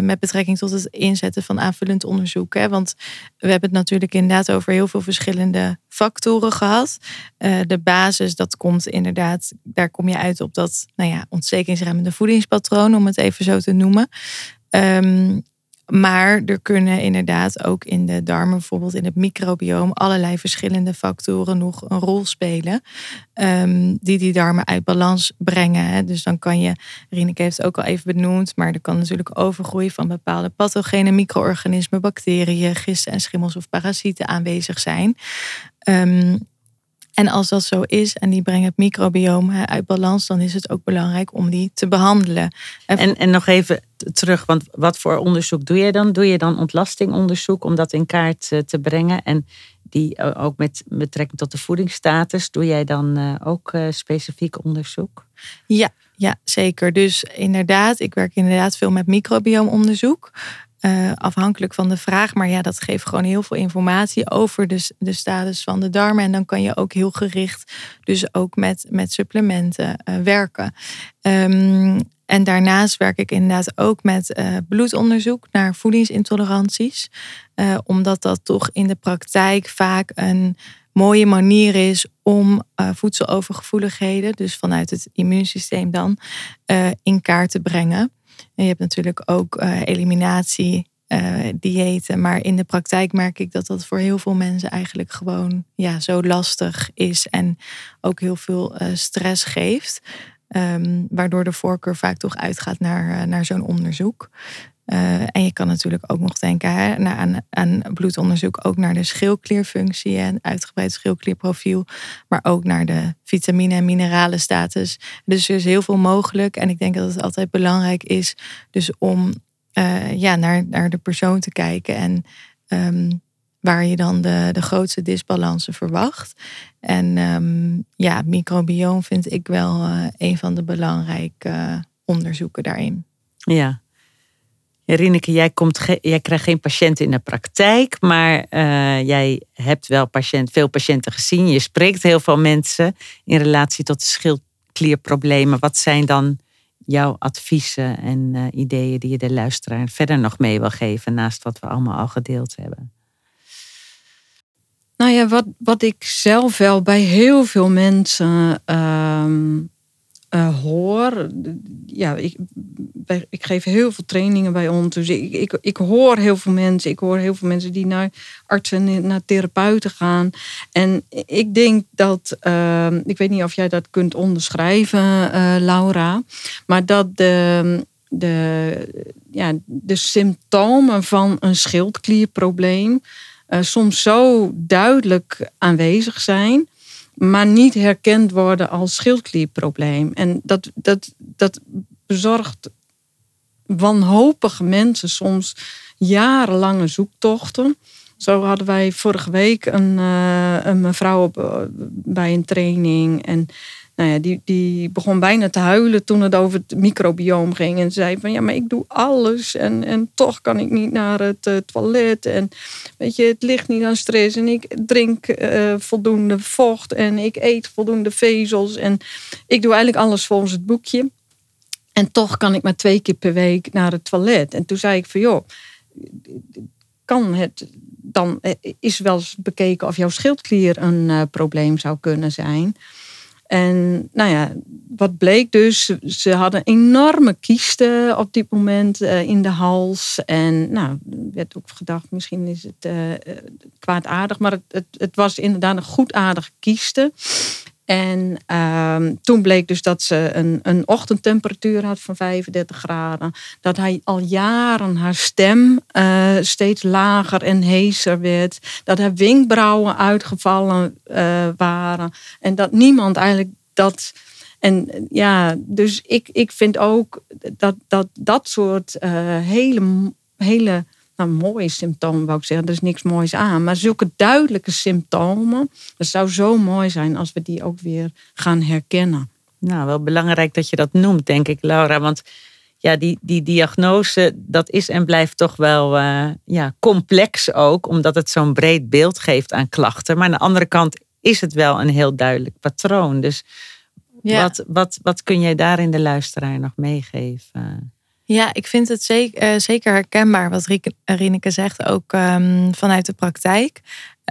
Met betrekking tot het inzetten van aanvullend onderzoek. Hè? Want we hebben het natuurlijk inderdaad over heel veel verschillende factoren gehad. Uh, de basis, dat komt inderdaad, daar kom je uit op dat nou ja, ontstekingsremmende voedingspatroon, om het even zo te noemen. Um, maar er kunnen inderdaad ook in de darmen, bijvoorbeeld in het microbioom, allerlei verschillende factoren nog een rol spelen. Um, die die darmen uit balans brengen. Dus dan kan je, Rineke heeft het ook al even benoemd, maar er kan natuurlijk overgroei van bepaalde pathogene micro-organismen, bacteriën, gisten en schimmels of parasieten aanwezig zijn. Um, en als dat zo is en die brengen het microbioom uit balans, dan is het ook belangrijk om die te behandelen. En, en nog even terug, want wat voor onderzoek doe je dan? Doe je dan ontlastingonderzoek om dat in kaart eh, te brengen? En die eh, ook met betrekking tot de voedingsstatus, doe jij dan eh, ook specifiek onderzoek? Ja, ja, zeker. Dus inderdaad, ik werk inderdaad veel met microbiomonderzoek. Uh, afhankelijk van de vraag. Maar ja, dat geeft gewoon heel veel informatie over de, de status van de darmen. En dan kan je ook heel gericht, dus ook met, met supplementen uh, werken. Um, en daarnaast werk ik inderdaad ook met uh, bloedonderzoek naar voedingsintoleranties. omdat dat toch in de praktijk vaak een mooie manier is om voedselovergevoeligheden, dus vanuit het immuunsysteem dan, in kaart te brengen. En je hebt natuurlijk ook uh, eliminatie, uh, diëten. Maar in de praktijk merk ik dat dat voor heel veel mensen eigenlijk gewoon ja, zo lastig is. En ook heel veel uh, stress geeft. Um, waardoor de voorkeur vaak toch uitgaat naar, naar zo'n onderzoek. Uh, en je kan natuurlijk ook nog denken hè, aan, aan bloedonderzoek, ook naar de schildklierfunctie en uitgebreid schildklierprofiel, maar ook naar de vitamine- en mineralenstatus. Dus er is heel veel mogelijk. En ik denk dat het altijd belangrijk is dus om uh, ja, naar, naar de persoon te kijken en um, waar je dan de, de grootste disbalansen verwacht. En um, ja, microbioom vind ik wel uh, een van de belangrijke onderzoeken daarin. Ja, Rineke, jij, komt jij krijgt geen patiënten in de praktijk, maar uh, jij hebt wel patiënt, veel patiënten gezien. Je spreekt heel veel mensen in relatie tot schildklierproblemen. Wat zijn dan jouw adviezen en uh, ideeën die je de luisteraar verder nog mee wil geven, naast wat we allemaal al gedeeld hebben? Nou ja, wat, wat ik zelf wel bij heel veel mensen uh, uh, hoor. Ja, ik, ik geef heel veel trainingen bij ons. Dus ik, ik, ik hoor heel veel mensen. Ik hoor heel veel mensen die naar artsen, naar therapeuten gaan. En ik denk dat, uh, ik weet niet of jij dat kunt onderschrijven, uh, Laura. Maar dat de, de, ja, de symptomen van een schildklierprobleem soms zo duidelijk aanwezig zijn maar niet herkend worden als schildklierprobleem. En dat, dat, dat bezorgt wanhopige mensen soms jarenlange zoektochten. Zo hadden wij vorige week een, uh, een mevrouw uh, bij een training. En nou ja, die, die begon bijna te huilen toen het over het microbioom ging. En zei van ja, maar ik doe alles en, en toch kan ik niet naar het uh, toilet. En weet je, het ligt niet aan stress. En ik drink uh, voldoende vocht en ik eet voldoende vezels. En ik doe eigenlijk alles volgens het boekje. En toch kan ik maar twee keer per week naar het toilet. En toen zei ik van joh, kan het dan eh, is wel eens bekeken of jouw schildklier een probleem zou kunnen zijn. En nou ja, wat bleek dus, ze hadden enorme kiesten op dit moment uh, in de hals. En nou, werd ook gedacht, misschien is het uh, kwaadaardig, maar het, het, het, was inderdaad een goedaardige kiesten. En uh, toen bleek dus dat ze een, een ochtendtemperatuur had van 35 graden. Dat hij al jaren haar stem uh, steeds lager en heeser werd. Dat haar wenkbrauwen uitgevallen uh, waren. En dat niemand eigenlijk dat. En ja, dus ik, ik vind ook dat dat, dat soort uh, hele, hele nou, mooie symptomen wou ik zeggen, er is niks moois aan. Maar zulke duidelijke symptomen, het zou zo mooi zijn als we die ook weer gaan herkennen. Nou, wel belangrijk dat je dat noemt, denk ik, Laura. Want ja, die, die diagnose, dat is en blijft toch wel uh, ja, complex ook, omdat het zo'n breed beeld geeft aan klachten. Maar aan de andere kant is het wel een heel duidelijk patroon. Dus ja. wat, wat, wat kun jij daar in de luisteraar nog meegeven? Ja, ik vind het zeker, zeker herkenbaar wat Rieneke zegt, ook ehm, vanuit de praktijk.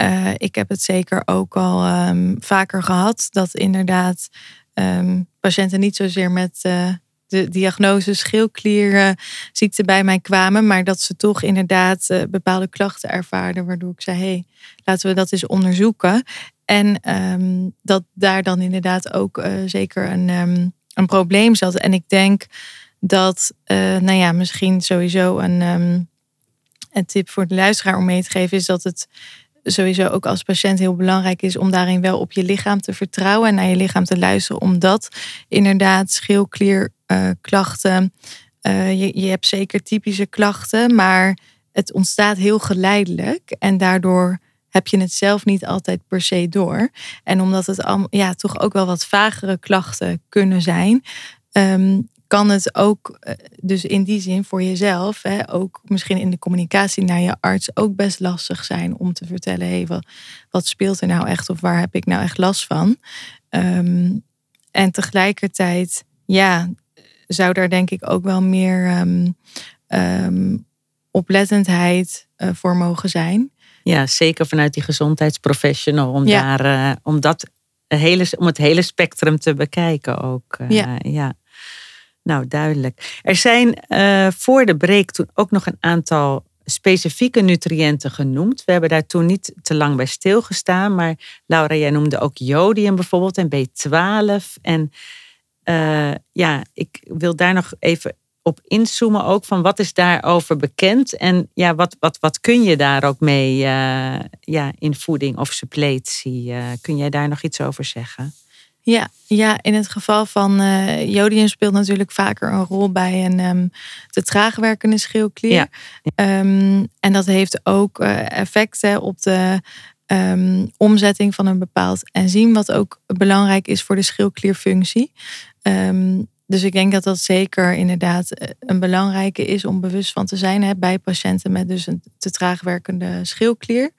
Uh, ik heb het zeker ook al um, vaker gehad dat inderdaad um, patiënten niet zozeer met uh, de diagnose schildklierziekte bij mij kwamen, maar dat ze toch inderdaad bepaalde klachten ervaarden, waardoor ik zei: hey, laten we dat eens onderzoeken. En dat daar dan inderdaad ook zeker een, een probleem zat. En ik denk dat, nou ja, misschien sowieso een, een tip voor de luisteraar om mee te geven is dat het sowieso ook als patiënt heel belangrijk is om daarin wel op je lichaam te vertrouwen en naar je lichaam te luisteren, omdat inderdaad schildklierklachten, uh, uh, je, je hebt zeker typische klachten, maar het ontstaat heel geleidelijk en daardoor heb je het zelf niet altijd per se door. En omdat het al, ja, toch ook wel wat vagere klachten kunnen zijn, um, kan het ook, eh, dus in die zin voor jezelf, hè, ook misschien in de communicatie naar je arts ook best lastig zijn om te vertellen, hé, wat, wat speelt er nou echt of waar heb ik nou echt last van? Um, en tegelijkertijd, ja, zou daar denk ik ook wel meer um, um, oplettendheid uh, voor mogen zijn. Ja, zeker vanuit die gezondheidsprofessional om ja. daar, uh, om dat hele, om het hele spectrum te bekijken ook. Uh, ja. ja. Nou, duidelijk. Er zijn uh, voor de break toen ook nog een aantal specifieke nutriënten genoemd. We hebben daar toen niet te lang bij stilgestaan. Maar Laura, jij noemde ook jodium bijvoorbeeld en B12. En uh, ja, ik wil daar nog even op inzoomen ook van wat is daarover bekend en ja, wat, wat, wat kun je daar ook mee uh, ja, in voeding of suppletie? kun jij daar nog iets over zeggen? Ja, ja, in het geval van uh, jodium speelt natuurlijk vaker een rol bij een um, te traag werkende schildklier. Ja. Um, en dat heeft ook uh, effecten op de um, omzetting van een bepaald enzym, wat ook belangrijk is voor de schildklierfunctie. dus ik denk dat dat zeker inderdaad eh, een belangrijke is om bewust van te zijn hè, bij patiënten met dus een te traag werkende schildklier.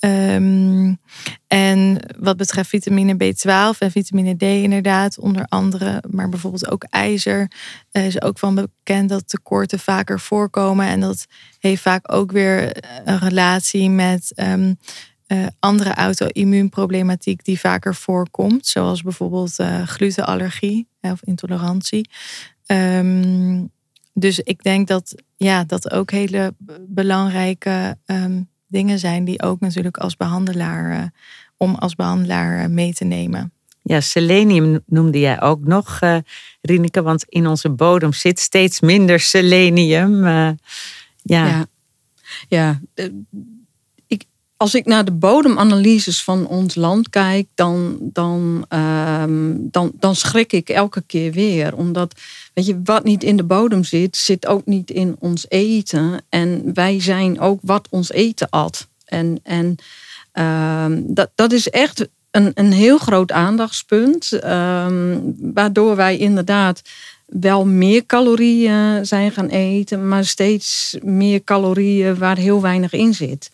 Um, en wat betreft vitamine B12 en vitamine D inderdaad, onder andere, maar bijvoorbeeld ook ijzer, uh, is ook van bekend dat tekorten vaker voorkomen. En dat heeft vaak ook weer een relatie met um, uh, andere auto-immuunproblematiek die vaker voorkomt, zoals bijvoorbeeld glutenallergie of intolerantie. Um, dus ik denk dat ja, dat ook hele belangrijke dingen zijn die ook natuurlijk als behandelaar, uh, om als behandelaar uh, mee te nemen. Ja, selenium noemde jij ook nog, uh, Rieneke, want in onze bodem zit steeds minder selenium. ja. ja. ja. Ik, als ik naar de bodemanalyses van ons land kijk, dan, dan, um, dan, dan schrik ik elke keer weer. Omdat Je, wat niet in de bodem zit, zit ook niet in ons eten. En wij zijn ook wat ons eten at. En, en um, dat, dat is echt een, een heel groot aandachtspunt. Um, waardoor wij inderdaad wel meer calorieën zijn gaan eten, maar steeds meer calorieën waar heel weinig in zit.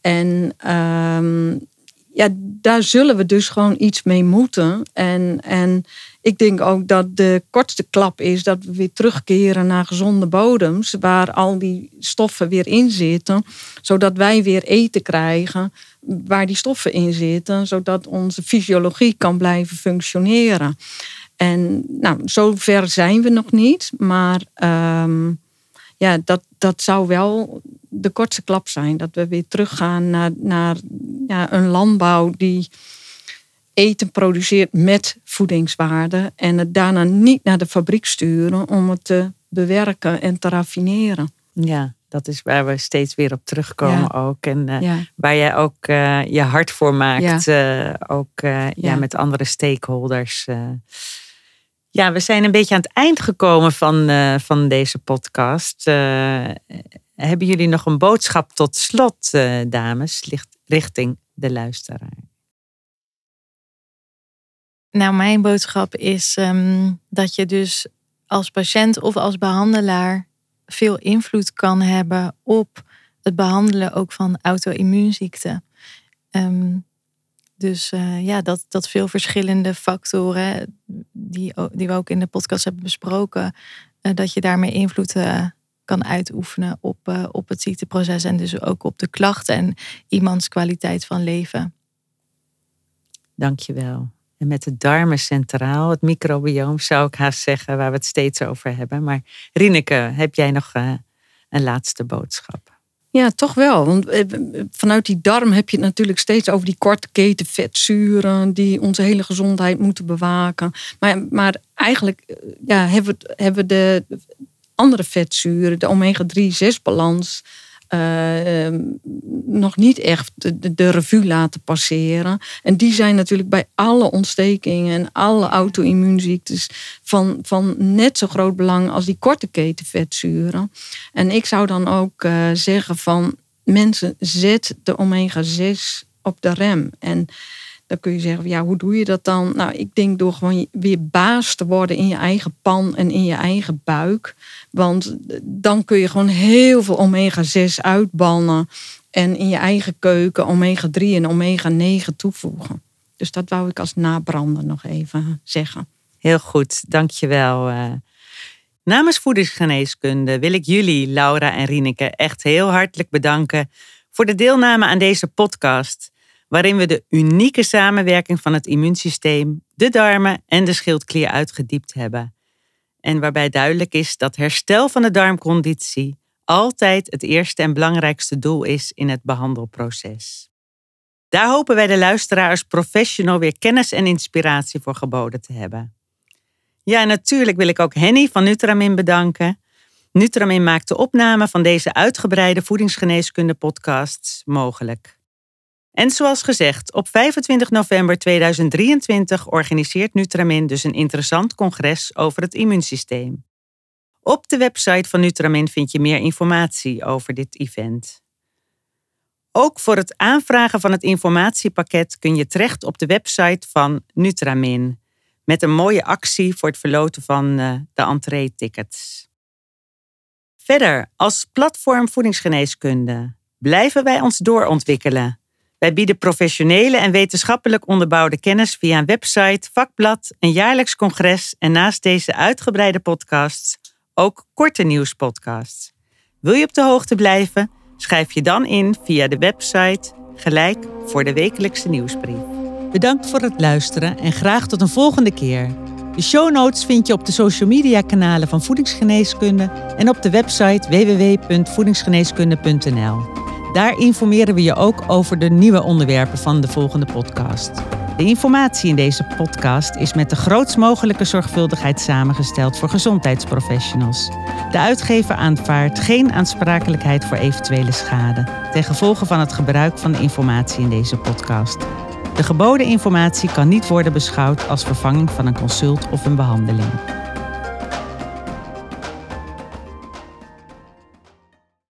En um, ja, daar zullen we dus gewoon iets mee moeten. En, en ik denk ook dat de kortste klap is dat we weer terugkeren naar gezonde bodems, waar al die stoffen weer in zitten, zodat wij weer eten krijgen waar die stoffen in zitten, zodat onze fysiologie kan blijven functioneren. En nou, zover zijn we nog niet, maar um, ja, dat, dat zou wel de kortste klap zijn. Dat we weer teruggaan naar, naar ja, een landbouw die eten produceert met voedingswaarde en het daarna niet naar de fabriek sturen om het te bewerken en te raffineren. Ja, dat is waar we steeds weer op terugkomen ook. En uh, ja. waar jij ook uh, je hart voor maakt, ja. Uh, ook ja. met andere stakeholders. Ja, we zijn een beetje aan het eind gekomen van, van deze podcast. hebben jullie nog een boodschap tot slot, dames, richting de luisteraar? Nou, mijn boodschap is um, dat je dus als patiënt of als behandelaar veel invloed kan hebben op het behandelen ook van auto-immuunziekten. Um, dus uh, ja, dat, dat veel verschillende factoren die, die we ook in de podcast hebben besproken, dat je daarmee invloed kan uitoefenen op, op het ziekteproces en dus ook op de klachten en iemands kwaliteit van leven. Dankjewel. En met de darmen centraal, het microbioom zou ik haast zeggen, waar we het steeds over hebben. Maar Rineke, heb jij nog een laatste boodschap? Ja, toch wel. Want eh, vanuit die darm heb je het natuurlijk steeds over die korte keten vetzuren die onze hele gezondheid moeten bewaken. Maar, maar eigenlijk eh, ja, hebben, we, hebben de andere vetzuren, de omega-3-6 balans, uh, nog niet echt de, de, revue laten passeren. En die zijn natuurlijk bij alle ontstekingen en alle auto-immuunziektes van, van net zo groot belang als die korte keten vetzuren. En ik zou dan ook uh, zeggen van mensen, zet de omega-6 op de rem. En dan kun je zeggen, ja, hoe doe je dat dan? Nou, ik denk door gewoon weer baas te worden in je eigen pan en in je eigen buik. Want dan kun je gewoon heel veel omega-6 uitbannen. En in je eigen keuken omega-3 en omega-9 toevoegen. Dus dat wou ik als nabrander nog even zeggen. Heel goed, dankjewel. Uh, namens Voedingsgeneeskunde wil ik jullie, Laura en Rieneke, echt heel hartelijk bedanken voor de deelname aan deze podcast waarin we de unieke samenwerking van het immuunsysteem, de darmen en de schildklier uitgediept hebben. En waarbij duidelijk is dat herstel van de darmconditie altijd het eerste en belangrijkste doel is in het behandelproces. Daar hopen wij de luisteraars professional weer kennis en inspiratie voor geboden te hebben. Ja, natuurlijk wil ik ook Henny van Nutramin bedanken. Nutramin maakt de opname van deze uitgebreide voedingsgeneeskunde podcasts mogelijk. En zoals gezegd, op 25 november 2023 organiseert Nutramin dus een interessant congres over het immuunsysteem. Op de website van Nutramin vind je meer informatie over dit event. Ook voor het aanvragen van het informatiepakket kun je terecht op de website van Nutramin. Met een mooie actie voor het verloten van eh, de entree-tickets. Verder, als platform voedingsgeneeskunde blijven wij ons doorontwikkelen. Wij bieden professionele en wetenschappelijk onderbouwde kennis via een website, vakblad, een jaarlijks congres en naast deze uitgebreide podcasts ook korte nieuwspodcasts. Wil je op de hoogte blijven? Schrijf je dan in via de website gelijk voor de wekelijkse nieuwsbrief. Bedankt voor het luisteren en graag tot een volgende keer. De show notes vind je op de social media kanalen van Voedingsgeneeskunde en op de website www.voedingsgeneeskunde.nl. Daar informeren we je ook over de nieuwe onderwerpen van de volgende podcast. De informatie in deze podcast is met de grootst mogelijke zorgvuldigheid samengesteld voor gezondheidsprofessionals. De uitgever aanvaardt geen aansprakelijkheid voor eventuele schade ten gevolge van het gebruik van de informatie in deze podcast. De geboden informatie kan niet worden beschouwd als vervanging van een consult of een behandeling.